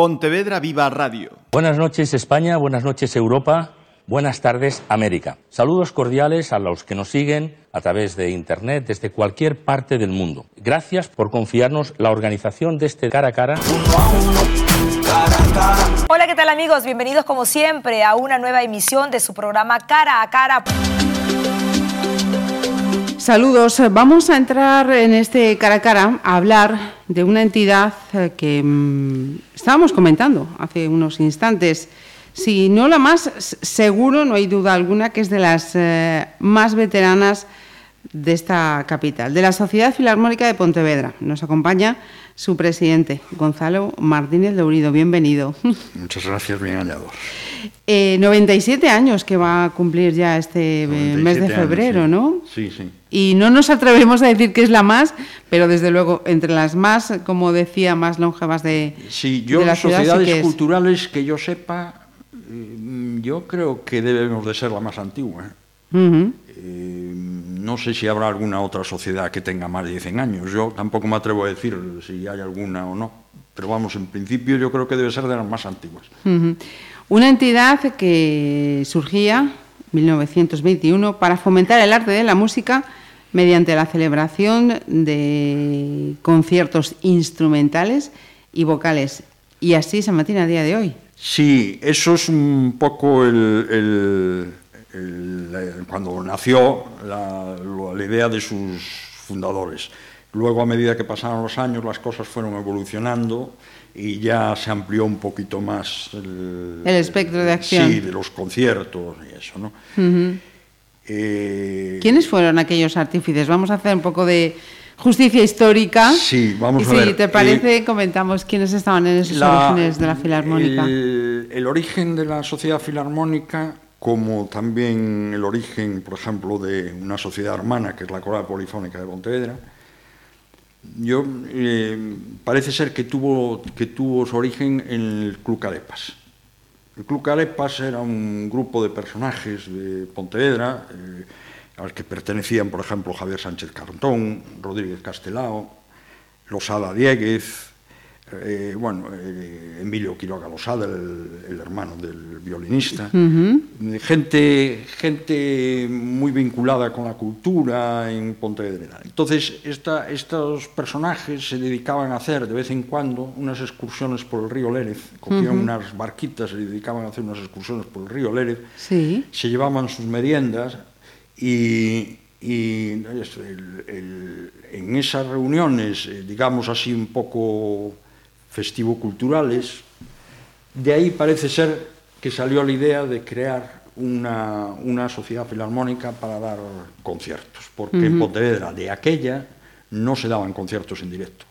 Pontevedra Viva Radio. Buenas noches España, buenas noches Europa, buenas tardes América. Saludos cordiales a los que nos siguen a través de Internet desde cualquier parte del mundo. Gracias por confiarnos la organización de este cara a cara. Hola, ¿qué tal amigos? Bienvenidos como siempre a una nueva emisión de su programa Cara a Cara. Saludos. Vamos a entrar en este cara a cara a hablar de una entidad eh, que mmm, estábamos comentando hace unos instantes. Si no la más, seguro, no hay duda alguna, que es de las eh, más veteranas de esta capital, de la Sociedad Filarmónica de Pontevedra. Nos acompaña su presidente, Gonzalo Martínez Lourido. Bienvenido. Muchas gracias, bien hallado. Eh, 97 años que va a cumplir ya este mes de febrero, años, ¿no? Sí, sí. Y no nos atrevemos a decir que es la más, pero desde luego entre las más, como decía, más longevas de, sí, yo, de la ciudad. sociedades sí que es. culturales que yo sepa, eh, yo creo que debemos de ser la más antigua. Uh -huh. eh, no sé si habrá alguna otra sociedad que tenga más de 100 años. Yo tampoco me atrevo a decir si hay alguna o no. Pero vamos, en principio yo creo que debe ser de las más antiguas. Uh -huh. Una entidad que surgía 1921 para fomentar el arte de la música mediante la celebración de conciertos instrumentales y vocales. Y así se mantiene a día de hoy. Sí, eso es un poco el, el, el, cuando nació la, la idea de sus fundadores. Luego, a medida que pasaron los años, las cosas fueron evolucionando y ya se amplió un poquito más el, el espectro de acción. Sí, de los conciertos y eso, ¿no? Uh -huh. eh, ¿Quiénes fueron aquellos artífices? Vamos a hacer un poco de justicia histórica. Sí, vamos y a ver. Si te parece, eh, comentamos quiénes estaban en esos la, orígenes de la filarmónica. El, el, origen de la sociedad filarmónica, como también el origen, por ejemplo, de una sociedad hermana, que es la Coral Polifónica de Pontevedra, yo, eh, parece ser que tuvo, que tuvo su origen en el Club Carepas. El Club Carepas era un grupo de personajes de Pontevedra, eh, al que pertenecían, por ejemplo, Javier Sánchez Cartón, Rodríguez Castelao, Losada Dieguez, eh, bueno, eh, Emilio Quiroga Losada, el, el, hermano del violinista, uh -huh. gente, gente muy vinculada con la cultura en Pontevedra. Entonces, esta, estos personajes se dedicaban a hacer de vez en cuando unas excursiones por el río Lérez, cogían uh -huh. unas barquitas, se dedicaban a hacer unas excursiones por el río Lérez, sí. se llevaban sus meriendas y, y el, el, en esas reuniones, eh, digamos así, un poco festivo-culturales. De aí parece ser que salió a idea de crear una, una sociedad filarmónica para dar conciertos, porque uh -huh. en Pontevedra de aquella no se daban conciertos en directo.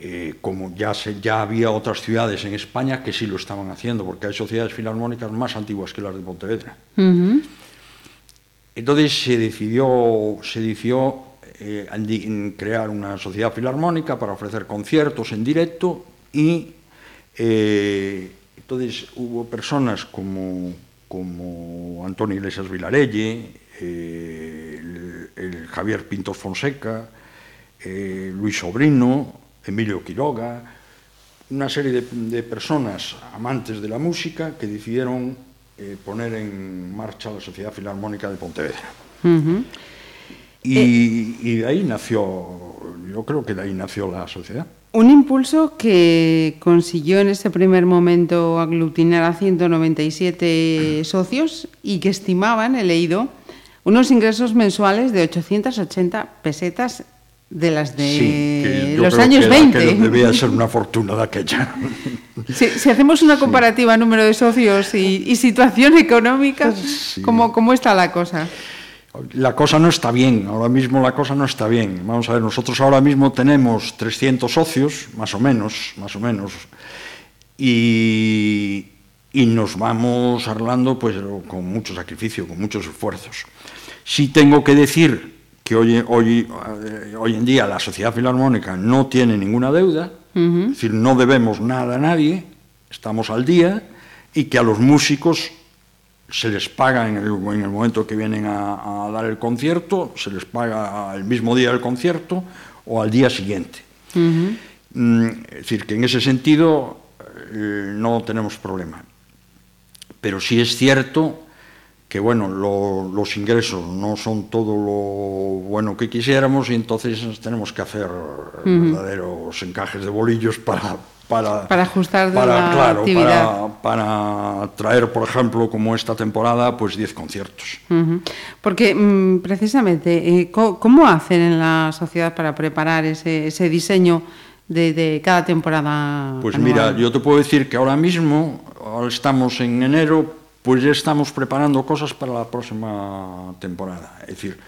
Eh, como ya, se, ya había otras ciudades en España que sí lo estaban haciendo, porque hay sociedades filarmónicas más antiguas que las de Pontevedra. Uh -huh. Entonces se decidió, se decidió eh, en crear unha sociedade filarmónica para ofrecer conciertos en directo e eh, entonces hubo personas como, como Antonio Iglesias Vilarelle, eh, el, el Javier Pintos Fonseca, eh, Luis Sobrino, Emilio Quiroga, una serie de, de personas amantes de la música que decidieron eh, poner en marcha la Sociedad Filarmónica de Pontevedra. Uh -huh. Y, eh, y, de ahí nació, yo creo que de ahí nació la sociedad. Un impulso que consiguió en ese primer momento aglutinar a 197 socios y que estimaban, he leído, unos ingresos mensuales de 880 pesetas de las de sí, los años que 20. Que debía ser una fortuna de aquella. Si, si hacemos una comparativa sí. número de socios y, y situación económica, sí. ¿cómo, ¿cómo está la cosa? La cosa no está bien, ahora mismo la cosa no está bien. Vamos a ver, nosotros ahora mismo tenemos 300 socios, más o menos, más o menos, y, y nos vamos arreglando pues, con mucho sacrificio, con muchos esfuerzos. Sí tengo que decir que hoy, hoy, hoy en día la sociedad filarmónica no tiene ninguna deuda, uh -huh. es decir, no debemos nada a nadie, estamos al día, y que a los músicos se les paga en el, en el momento que vienen a, a, dar el concierto, se les paga el mismo día del concierto o al día siguiente. Uh -huh. Mm, es decir, que en ese sentido eh, no tenemos problema. Pero sí es cierto que bueno, lo, los ingresos no son todo lo bueno que quisiéramos y entonces tenemos que hacer uh -huh. verdaderos encajes de bolillos para para, para ajustar de para, la claro, actividad. Para, para, traer, por ejemplo, como esta temporada, pues 10 conciertos. Uh -huh. Porque mm, precisamente, eh, ¿cómo hacen en la sociedad para preparar ese, ese diseño de, de, cada temporada? Pues anual? mira, yo te puedo decir que ahora mismo, ahora estamos en enero, pues ya estamos preparando cosas para la próxima temporada. Es decir,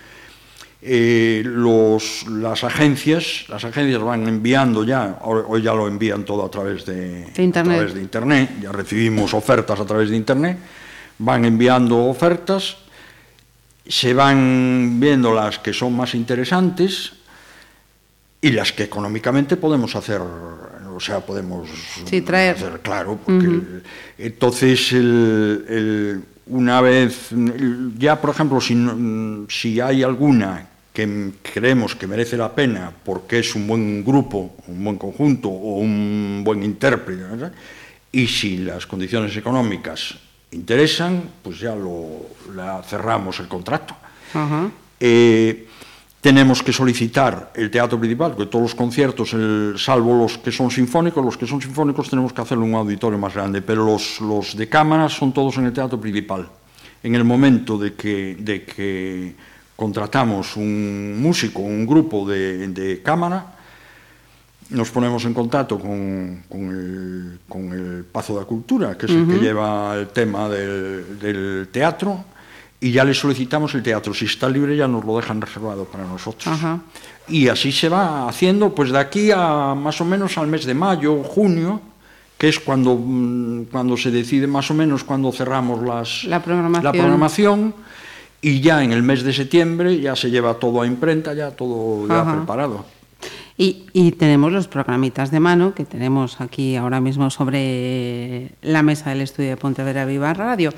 eh, los, las agencias las agencias van enviando ya, hoy ya lo envían todo a través de, de internet. a través de internet, ya recibimos ofertas a través de internet, van enviando ofertas, se van viendo las que son más interesantes y las que económicamente podemos hacer, o sea, podemos sí, traer. hacer, claro, porque uh -huh. el, entonces el, el, una vez, ya por ejemplo, si, si hay alguna que creemos que merece la pena porque es un buen grupo, un buen conjunto o un buen intérprete, ¿verdad? y si las condiciones económicas interesan, pues ya lo, la cerramos el contrato. Uh -huh. eh, tenemos que solicitar el teatro principal, que todos los conciertos, el, salvo los que son sinfónicos, los que son sinfónicos tenemos que hacerlo en un auditorio más grande, pero los, los de cámara son todos en el teatro principal. En el momento de que, de que contratamos un músico, un grupo de, de cámara, nos ponemos en contacto con, con, el, con el Pazo da Cultura, que es uh -huh. el que lleva el tema del, del teatro, y ya le solicitamos el teatro. Si está libre ya nos lo dejan reservado para nosotros. Uh -huh. Y así se va haciendo, pues de aquí a más o menos al mes de mayo, junio, que es cuando, mm, cuando se decide más o menos cuando cerramos las, la programación. La programación y ya en el mes de septiembre ya se lleva todo a imprenta, ya todo ya Ajá. preparado. Y, y, tenemos los programitas de mano que tenemos aquí ahora mismo sobre la mesa del estudio de Pontevedra Viva Radio.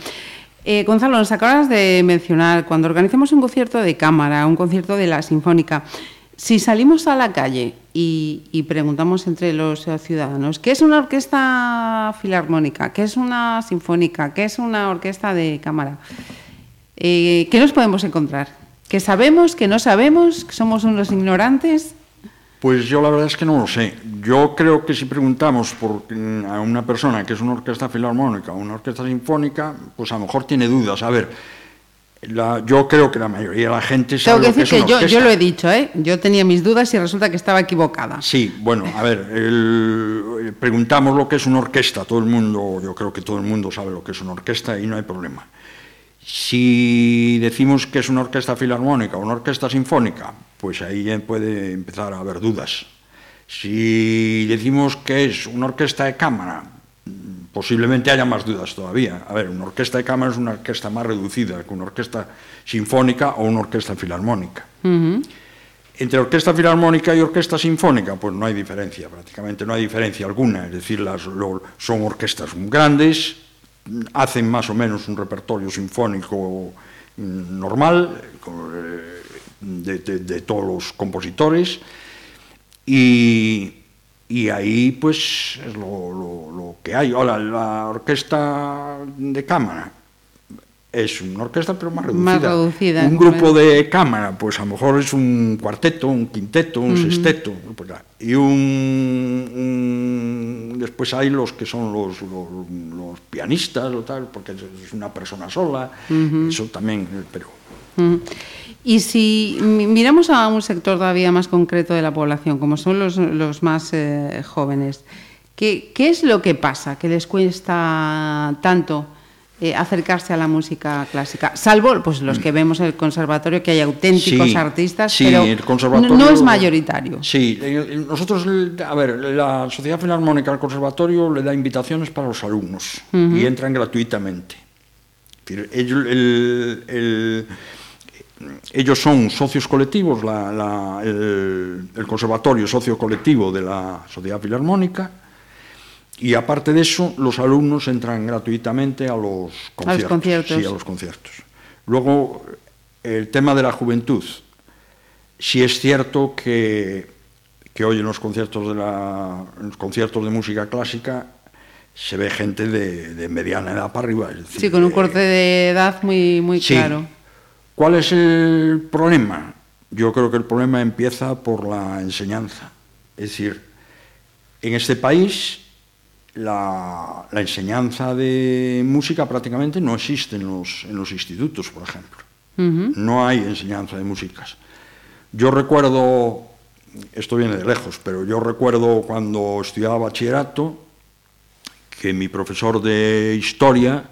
Eh, Gonzalo, nos acabas de mencionar, cuando organizamos un concierto de cámara, un concierto de la Sinfónica, si salimos a la calle y, y, preguntamos entre los ciudadanos qué es una orquesta filarmónica, qué es una sinfónica, qué es una orquesta de cámara, eh, ¿qué nos podemos encontrar? ¿Que sabemos, que no sabemos, que somos unos ignorantes? Pues yo la verdad es que no lo sé. Yo creo que si preguntamos por, a una persona que es una orquesta filarmónica o una orquesta sinfónica, pues a lo mejor tiene dudas. A ver, la, yo creo que la mayoría de la gente sabe Tengo que decir lo que, que, es yo, yo, lo he dicho, ¿eh? Yo tenía mis dudas y resulta que estaba equivocada. Sí, bueno, a ver, el, preguntamos lo que es una orquesta. Todo el mundo, yo creo que todo el mundo sabe lo que es una orquesta y no hay problema. Si decimos que es una orquesta filarmónica o una orquesta sinfónica, pues ahí puede empezar a haber dudas. Si decimos que es una orquesta de cámara, posiblemente haya más dudas todavía. A ver, una orquesta de cámara es una orquesta más reducida que una orquesta sinfónica o una orquesta filarmónica. Uh -huh. Entre orquesta filarmónica y orquesta sinfónica, pues no hay diferencia, prácticamente no hay diferencia alguna. Es decir, las, lo, son orquestas grandes, hacen más o menos un repertorio sinfónico normal eh, de, de, de todos os compositores y, y ahí pues es lo, lo, lo que hay. Ahora, la orquesta de cámara es una orquesta pero más reducida. Más reducida un grupo de cámara, pues a lo mejor es un cuarteto, un quinteto, un uh -huh. sexteto, pues, y un, un, después hay los que son los, los, los, pianistas o tal, porque es una persona sola, uh -huh. eso también, eh, pero... Uh -huh. Y si miramos a un sector todavía más concreto de la población, como son los, los más eh, jóvenes, ¿qué, ¿qué es lo que pasa que les cuesta tanto? Eh, acercarse a la música clásica? Salvo pues, los que vemos en el conservatorio, que hay auténticos sí, artistas, sí, pero el conservatorio, no es mayoritario. Sí, nosotros, a ver, la Sociedad Filarmónica del Conservatorio le da invitaciones para los alumnos uh -huh. y entran gratuitamente. Ellos, el, el ellos son socios colectivos, la, la, el, el, conservatorio socio colectivo de la Sociedad Filarmónica, y aparte de eso, los alumnos entran gratuitamente a los conciertos. A los conciertos. Sí, a los conciertos. Luego, el tema de la juventud. Sí es cierto que, que hoy en los conciertos de, la, en los conciertos de música clásica se ve gente de, de mediana edad para arriba. Es decir, Sí, con un corte de edad muy, muy Sí. claro. ¿Cuál es el problema? Yo creo que el problema empieza por la enseñanza. Es decir, en este país la, la enseñanza de música prácticamente no existe en los, en los institutos, por ejemplo. No hay enseñanza de músicas. Yo recuerdo, esto viene de lejos, pero yo recuerdo cuando estudiaba bachillerato que mi profesor de historia,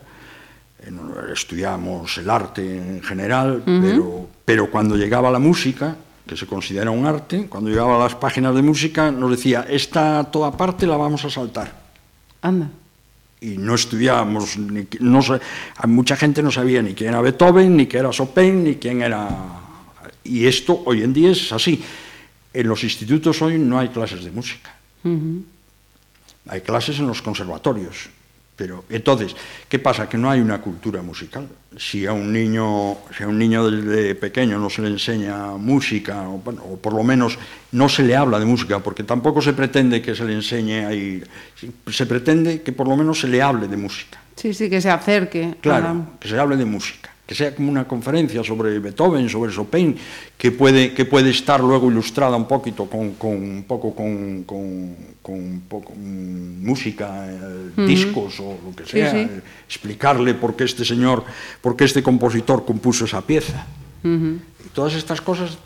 eh, estudiamos el arte en general, pero, pero cuando llegaba la música, que se considera un arte, cuando llegaba a las páginas de música nos decía, esta toda parte la vamos a saltar Anda. y no estudiábamos, ni, no sé, mucha gente no sabía ni quién era Beethoven, ni quién era Chopin, ni quién era... Y esto hoy en día es así. En los institutos hoy no hay clases de música, hay clases en los conservatorios. Pero entonces, ¿qué pasa? Que no hay una cultura musical. Si a un niño, si a un niño desde pequeño no se le enseña música, o, bueno, o por lo menos no se le habla de música, porque tampoco se pretende que se le enseñe ahí, se pretende que por lo menos se le hable de música. Sí, sí, que se acerque. Claro, la... que se hable de música que sea como una conferencia sobre Beethoven, sobre Chopin, que puede, que puede estar luego ilustrada un poquito con, con un poco con, con, con un poco, mm, música, eh, discos uh -huh. o lo que sea, sí, sí. explicarle por qué este señor, por qué este compositor compuso esa pieza. Uh -huh. Todas estas cosas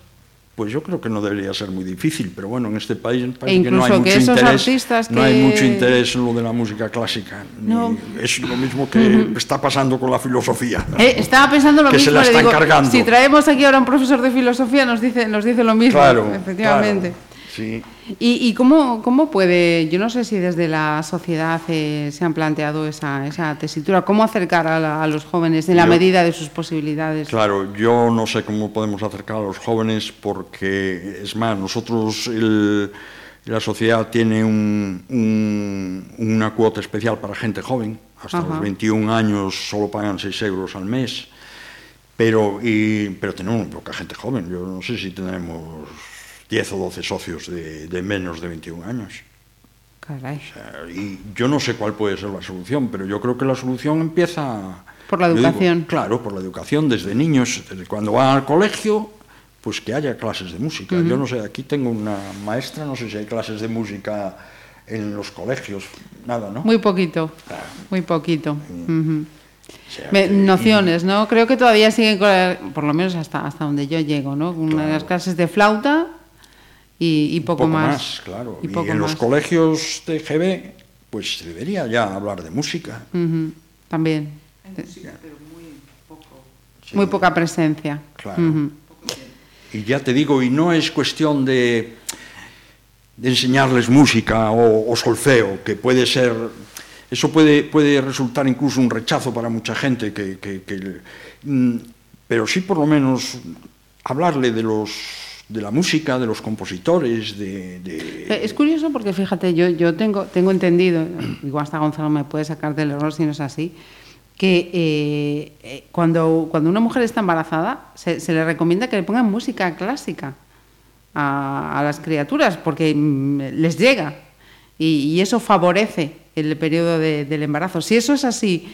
pues yo creo que no debería ser muy difícil, pero bueno, en este país parece E que no hay mucho interés, no hay mucho interés en lo de la música clásica. No. Es lo mismo que está pasando con la filosofía. Eh, estaba pensando lo Que se mismo. la le están digo, cargando. Si traemos aquí ahora un profesor de filosofía, nos dice, nos dice lo mismo. Claro, efectivamente. claro, sí. ¿Y, y cómo, cómo puede, yo no sé si desde la sociedad eh, se han planteado esa, esa tesitura, cómo acercar a, la- a los jóvenes en la Yo- medida de sus posibilidades? Claro, yo no sé cómo podemos acercar a los jóvenes porque, es más, nosotros, el- la sociedad tiene un- un- una cuota especial para gente joven. Hasta Ajá. los 21 años solo pagan 6 euros al mes. Pero, y, pero tenemos poca gente joven. Yo no sé si tenemos 10 o 12 socios de, de menos de 21 años. Caray. O sea, Y yo no sé cuál puede ser la solución, pero yo creo que la solución empieza... Por la yo digo, educación. claro, por la educación desde niños, desde cuando van al colegio, pues que haya clases de música. Yo no sé, aquí tengo una maestra, no sé si hay clases de música en los colegios, nada, ¿no? Muy poquito, muy poquito. O sea, Me- que- nociones, ¿no? Creo que todavía siguen, por lo menos hasta, hasta donde yo llego, ¿no? Una de las clases de flauta y, y y poco, más. claro. Y Y, poco en más. los colegios de GB, pues se debería ya hablar de música. También. Muy poca presencia. Claro. Y ya te digo, y no es cuestión de, de enseñarles música o, o solfeo, que puede ser, eso puede, puede resultar incluso un rechazo para mucha gente, que, que- que- mm, pero sí por lo menos hablarle de los de la música, de los compositores, de... Eh, Es curioso porque fíjate, yo, yo tengo, tengo entendido, igual hasta Gonzalo me puede sacar del error si no es así, que eh, eh, cuando, cuando una mujer está embarazada se, se le recomienda que le pongan música clásica a, a las criaturas porque mm, les llega y, y eso favorece el periodo de- del embarazo. Si eso es así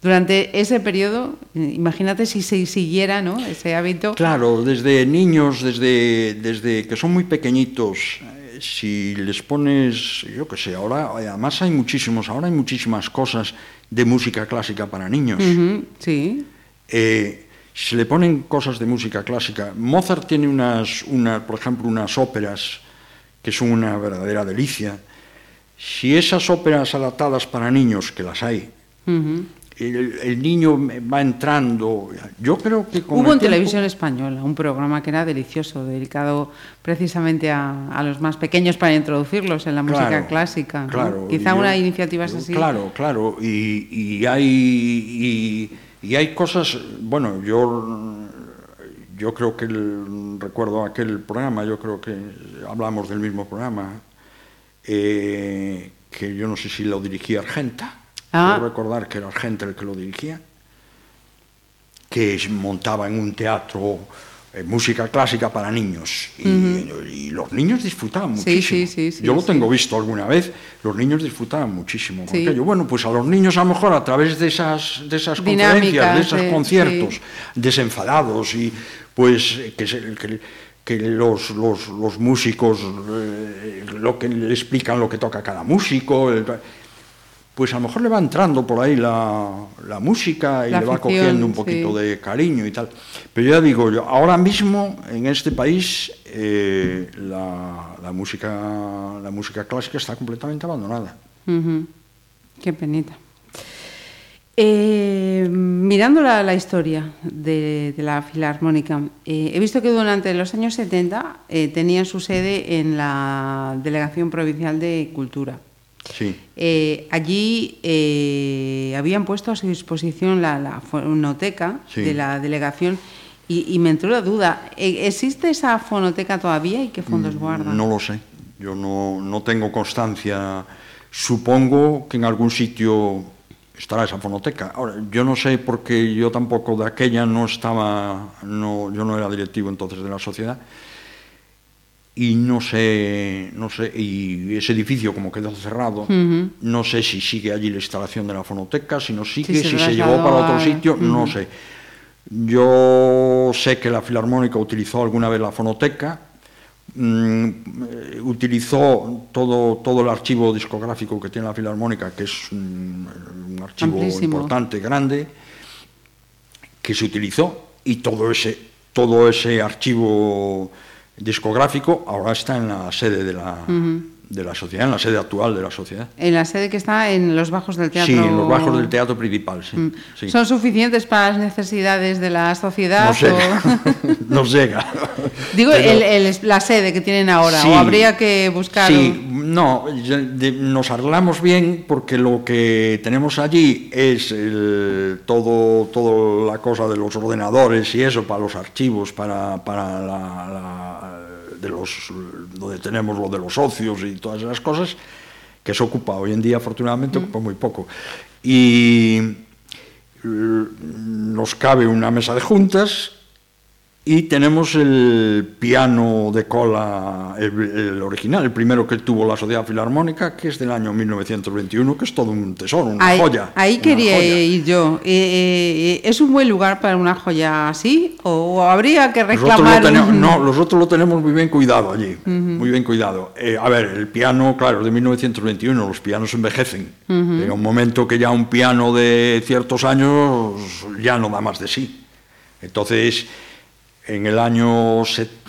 durante ese periodo, eh, imagínate si se siguiera ¿no? ese hábito. Claro, desde niños, desde, desde que son muy pequeñitos, eh, si les pones, yo qué sé, ahora, además hay muchísimos, ahora hay muchísimas cosas de música clásica para niños. Ujú, sí. Eh, si le ponen cosas de música clásica, Mozart tiene unas, una, por ejemplo, unas óperas que son una verdadera delicia. Si esas óperas adaptadas para niños, que las hay. El, el niño va entrando, yo creo que con Hubo en tiempo- televisión española un programa que era delicioso, dedicado precisamente a, a los más pequeños para introducirlos en la música Claro, clásica. ¿no? Claro, Quizá yo- una iniciativa así. Claro, claro. Y, y hay, y, y hay cosas, bueno, yo, yo creo que el- recuerdo aquel programa, yo creo que hablamos del mismo programa, eh, que yo no sé si lo dirigía Argenta. Ah. Quiero recordar que era Argenta el que lo dirigía, que montaba en un teatro eh, música clásica para niños. Y, los niños disfrutaban muchísimo. Sí, sí, Yo lo tengo visto alguna vez, los niños disfrutaban muchísimo. Yo, bueno, pues a los niños a lo mejor a través de esas, de esas conferencias, de esos conciertos, desenfadados y pues que, que, que los, los, los músicos eh, lo que le explican lo que toca cada músico pues a lo mejor le va entrando por ahí la, la música y le va cogiendo un poquito de cariño y tal. Pero ya digo, yo, ahora mismo en este país eh, la, la, música, la música clásica está completamente abandonada. Qué penita. Eh, mirando la, la historia de, de, la Filarmónica, eh, he visto que durante los años 70 eh, tenía su sede en la Delegación Provincial de Cultura. Sí. Eh, allí eh, habían puesto a su disposición la, la fonoteca Sí. de la delegación y, y me entró la duda, ¿e- ¿existe esa fonoteca todavía y qué fondos guarda? Mm, No lo sé, yo no, no tengo constancia. Supongo que en algún sitio estará esa fonoteca. Ahora, yo no sé porque yo tampoco de aquella no estaba, no, yo no era directivo entonces de la sociedad e non se, non se y ese edificio como quedó cerrado, uh -huh. no sé si sigue allí la instalación de la fonoteca, si no sigue, si, si se, se llevó para otro a... sitio, uh -huh. no sé. Yo sé que la Filarmónica utilizó alguna vez la fonoteca, mmm, utilizó todo, todo el archivo discográfico que tiene la Filarmónica, que es un, un archivo Amplísimo. importante, grande, que se utilizó, y todo ese, todo ese archivo discográfico ahora está en la sede de la, de la sociedad, en la sede actual de la sociedad. En la sede que está en los bajos del teatro. Sí, en los bajos del teatro principal, sí. Mm. sí. ¿Son suficientes para las necesidades de la sociedad? Nos llega, o- nos llega. Digo, Pero- el- el- la sede que tienen ahora, Sí, o habría que buscar. Sí, un- no, nos arreglamos bien porque lo que tenemos allí es el- todo, todo la cosa de los ordenadores y eso para los archivos, para, para la, la- de los, donde tenemos lo de los socios y todas esas cosas, que se ocupa hoy en día, afortunadamente, ocupa muy poco. Y eh, nos cabe una mesa de juntas y tenemos el piano de cola, el, el original, el primero que tuvo la Sociedad Filarmónica, que es del año 1921, que es todo un tesoro, una ahí, joya. ahí una quería joya. ir yo. Eh, eh, ¿Es un buen lugar para una joya así? ¿O habría que reclamar lo tenemos, no, nosotros lo tenemos muy bien cuidado allí, muy bien cuidado. Eh, a ver, el piano, claro, es de 1921, los pianos envejecen. Llega un momento que ya un piano de ciertos años ya no da más de sí. Entonces, en el año,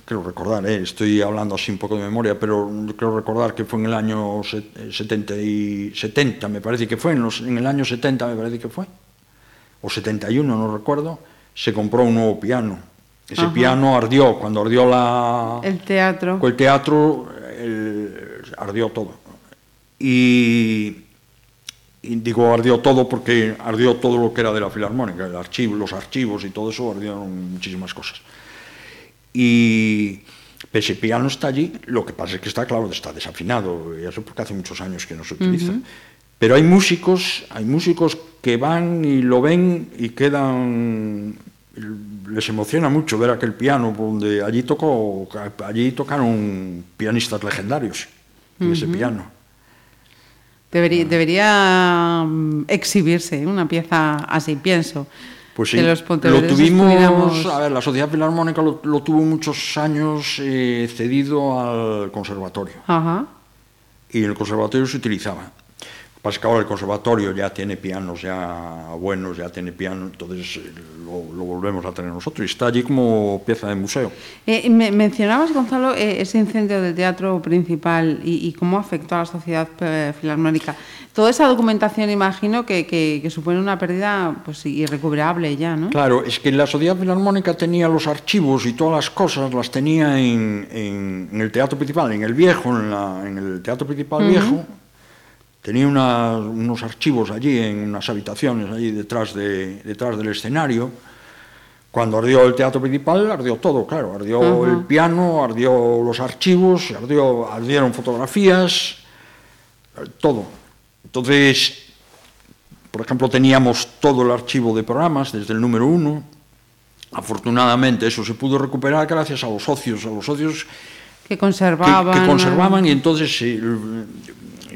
creo recordar, eh, estoy hablando así un poco de memoria, pero creo recordar que fue en el año set- eh, 70, y 70 me parece que fue, en, los- en el año 70 me parece que fue, o 71, no recuerdo, se compró un nuevo piano. Ese Ajá. piano ardió, cuando ardió la, el teatro? el teatro, el- ardió todo. Y, y digo ardió todo porque ardió todo lo que era de la filarmónica, el archivo, los archivos y todo eso, ardieron muchísimas cosas. Y ese piano está allí, lo que pasa es que está claro, está desafinado, y eso porque hace muchos años que no se utiliza. Pero hay músicos, hay músicos que van y lo ven y quedan les emociona mucho ver aquel piano donde allí tocó allí tocaron pianistas legendarios en ese piano. Debería, debería mm, exhibirse una pieza así, pienso. Pues sí, que los lo tuvimos, pudiéramos- a ver, la Sociedad Filarmónica lo, lo tuvo muchos años eh, cedido al conservatorio Ajá. y el conservatorio se utilizaba. Pasa que ahora el conservatorio ya tiene pianos ya buenos, ya tiene piano, entonces eh, lo, lo volvemos a tener nosotros y está allí como pieza de museo. Eh, me- mencionabas, Gonzalo, eh, ese incendio del teatro principal y, y cómo afectó a la sociedad eh, filarmónica. Toda esa documentación, imagino, que, que- que supone una pérdida pues, irrecuperable ya, ¿no? Claro, es que la Sociedad Filarmónica tenía los archivos y todas las cosas, las tenía en, en- en el teatro principal, en el viejo, en, la- en el teatro principal viejo. Tenía una- unos archivos allí, en unas habitaciones allí detrás, de, detrás del escenario. Cuando ardió el teatro principal, ardió todo, claro. Ardió el piano, ardió los archivos, ardió, ardieron fotografías, todo. Entonces, por ejemplo, teníamos todo el archivo de programas, desde el número uno, Afortunadamente eso se pudo recuperar gracias a los socios, a los socios que conservaban, que, que conservaban y entonces se,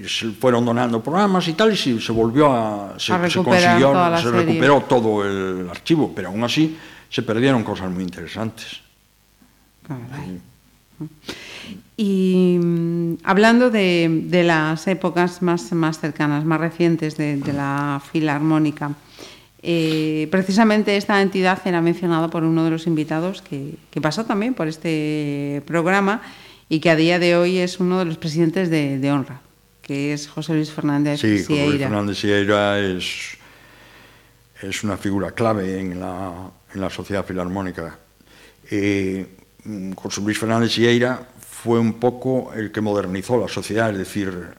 se, fueron donando programas y tal y se, se volvió a se, a se consiguió se serie. recuperó todo el archivo, pero aún así se perdieron cosas muy interesantes. Caray. Y mm, hablando de, de, las épocas más, más cercanas, más recientes de, de la Filarmónica, eh, precisamente esta entidad era mencionada por uno de los invitados que, que, pasó también por este programa y que a día de hoy es uno de los presidentes de, de honra, que es José Luis Fernández sí, Sieira. José Luis Fernández Sieira es, es una figura clave en la, en la sociedad filarmónica. Eh, José Luis Fernández Sieira fue un poco el que modernizó la sociedad, es decir,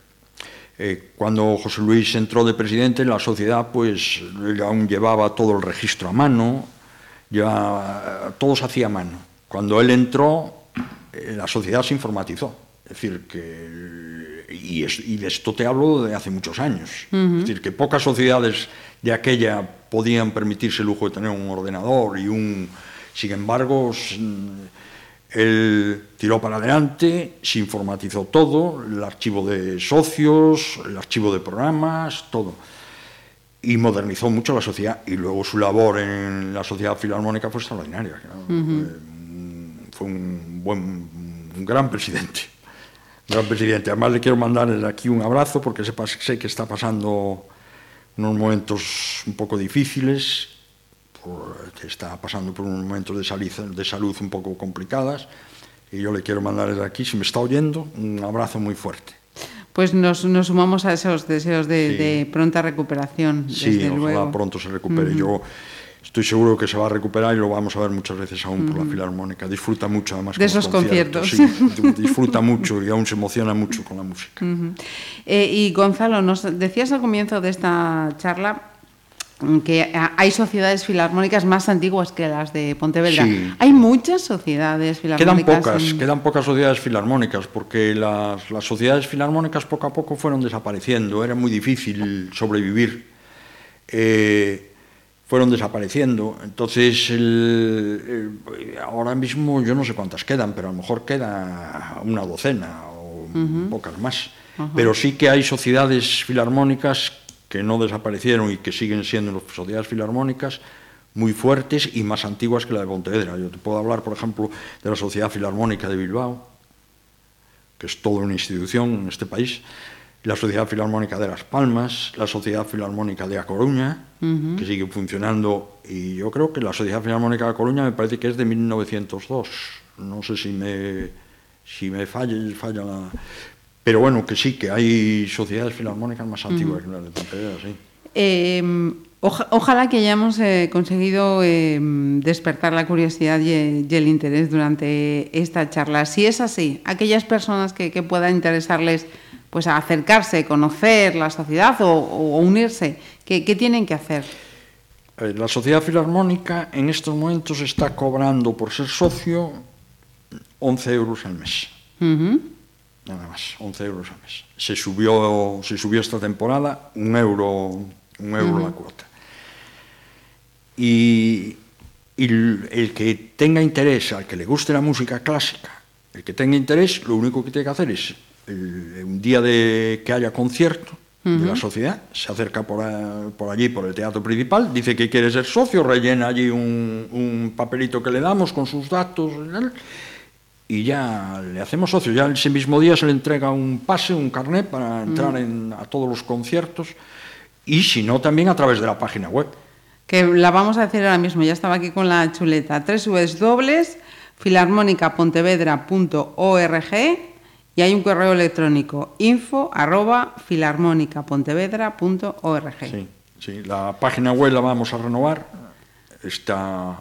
eh, cuando José Luis entró de presidente, la sociedad pues aún llevaba todo el registro a mano, ya todo se hacía a mano. Cuando él entró, la sociedad se informatizó. Es decir, que. Y, es, y, de esto te hablo de hace muchos años. Uh -huh. Es decir, que pocas sociedades de aquella podían permitirse el lujo de tener un ordenador y un. Sin embargo, él tiró para adelante, se informatizó todo, el archivo de socios, el archivo de programas, todo. Y modernizó mucho la sociedad. Y luego su labor en la sociedad filarmónica fue extraordinaria. Uh -huh. Fue un, buen, un gran presidente. Un gran presidente. Además, le quiero mandar aquí un abrazo porque sepa, sé que está pasando unos momentos un poco difíciles, por, que está pasando por unos momentos de, saliza, de salud un poco complicadas. Y yo le quiero mandar desde aquí, si me está oyendo, un abrazo muy fuerte. Pues nos, nos sumamos a esos deseos de, sí. de pronta recuperación. Sí, desde ojalá luego. pronto se recupere. Uh -huh. Yo estoy seguro que se va a recuperar y lo vamos a ver muchas veces aún por la Filarmónica. Disfruta mucho además de esos conciertos. conciertos. Sí, disfruta mucho y aún se emociona mucho con la música. Uh -huh. eh, y Gonzalo, nos decías al comienzo de esta charla que hay sociedades filarmónicas más antiguas que las de Pontevedra. Sí. Hay muchas sociedades filarmónicas. Quedan pocas, en... quedan pocas sociedades filarmónicas, porque las, las, sociedades filarmónicas poco a poco fueron desapareciendo, era muy difícil sobrevivir. Eh, fueron desapareciendo. Entonces, el, el, ahora mismo yo no sé cuántas quedan, pero a lo mejor queda una docena o uh -huh. pocas más. Uh -huh. Pero sí que hay sociedades filarmónicas que no desaparecieron y que siguen siendo las sociedades filarmónicas muy fuertes y más antiguas que la de Pontevedra. Yo te puedo hablar, por ejemplo, de la Sociedad Filarmónica de Bilbao, que es toda una institución en este país, la Sociedad Filarmónica de Las Palmas, la Sociedad Filarmónica de A Coruña, uh -huh. que sigue funcionando, y yo creo que la Sociedad Filarmónica de A Coruña me parece que es de 1902. No sé si me, si me falla, falla la... Pero bueno, que sí, que hay sociedades filarmónicas más antiguas uh -huh. que las de Pontevedra, sí. Eh, oja, ojalá que hayamos eh, conseguido eh, despertar la curiosidad y, y, el interés durante esta charla. Si es así, aquellas personas que, que puedan interesarles pues a acercarse, conocer la sociedad o, o unirse, ¿qué, ¿qué, tienen que hacer? La sociedad filarmónica en estos momentos está cobrando por ser socio 11 euros al mes. Uh -huh. Nada más, 11 euros al mes. Se subió, se subió esta temporada un euro, un euro uh -huh. la cuota. Y, y el, el que tenga interés, al que le guste la música clásica, el que tenga interés, lo único que tiene que hacer es el, un día de que haya concierto uh -huh. de la sociedad, se acerca por, a, por, allí, por el teatro principal, dice que quiere ser socio, rellena allí un, un papelito que le damos con sus datos y ya le hacemos socio. Ya ese mismo día se le entrega un pase, un carnet para entrar uh -huh. en, a todos los conciertos y si no, también a través de la página web. Que la vamos a decir ahora mismo, ya estaba aquí con la chuleta, tres dobles filarmónicapontevedra.org y hay un correo electrónico info arroba. Sí, sí, la página web la vamos a renovar. Está,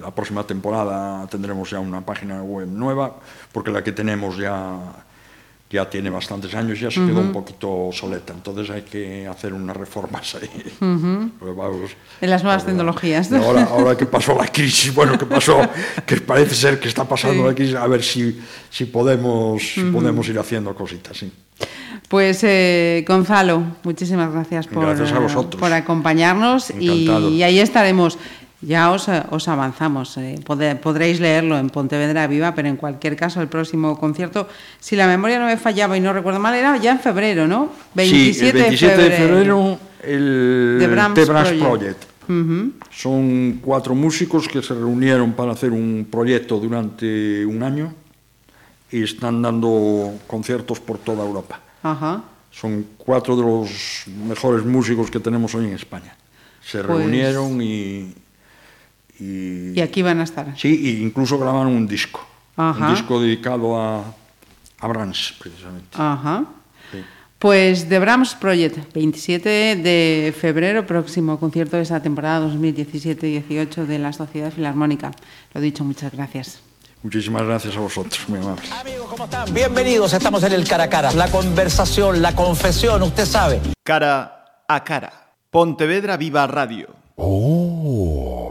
la próxima temporada tendremos ya una página web nueva, porque la que tenemos ya ya tiene bastantes años, ya se uh -huh. quedó un poquito obsoleta, entonces hay que hacer unas reformas ahí. Uh -huh. pues vamos, en las nuevas ahora, tecnologías. Ahora, ahora que pasó la crisis, bueno, que pasó, que parece ser que está pasando sí. la crisis, a ver si, si, podemos, uh -huh. podemos ir haciendo cositas, sí. Pues eh, Gonzalo, muchísimas gracias por, gracias por acompañarnos y, y, ahí estaremos. Ya os, os avanzamos. Eh, podréis leerlo en Pontevedra Viva, pero en cualquier caso, el próximo concierto, si la memoria no me fallaba y no recuerdo mal, era ya en febrero, ¿no? 27 sí, el 27 de febrero, el The Brahms, Project. Son cuatro músicos que se reunieron para hacer un proyecto durante un año y están dando conciertos por toda Europa. Ajá. Son cuatro de los mejores músicos que tenemos hoy en España. Se pues reunieron y, y... aquí van a estar. Sí, e incluso grabaron un disco. Un disco dedicado a, a Brahms, precisamente. Ajá. Pues The Brahms Project, 27 de febrero, próximo concierto de esa temporada 2017-18 de la Sociedad Filarmónica. Lo dicho, muchas gracias. Muchísimas gracias a vosotros, muy amables. Amigos, ¿cómo están? Bienvenidos, estamos en el cara a cara. La conversación, la confesión, usted sabe. Cara a cara. Pontevedra Viva Radio. Oh.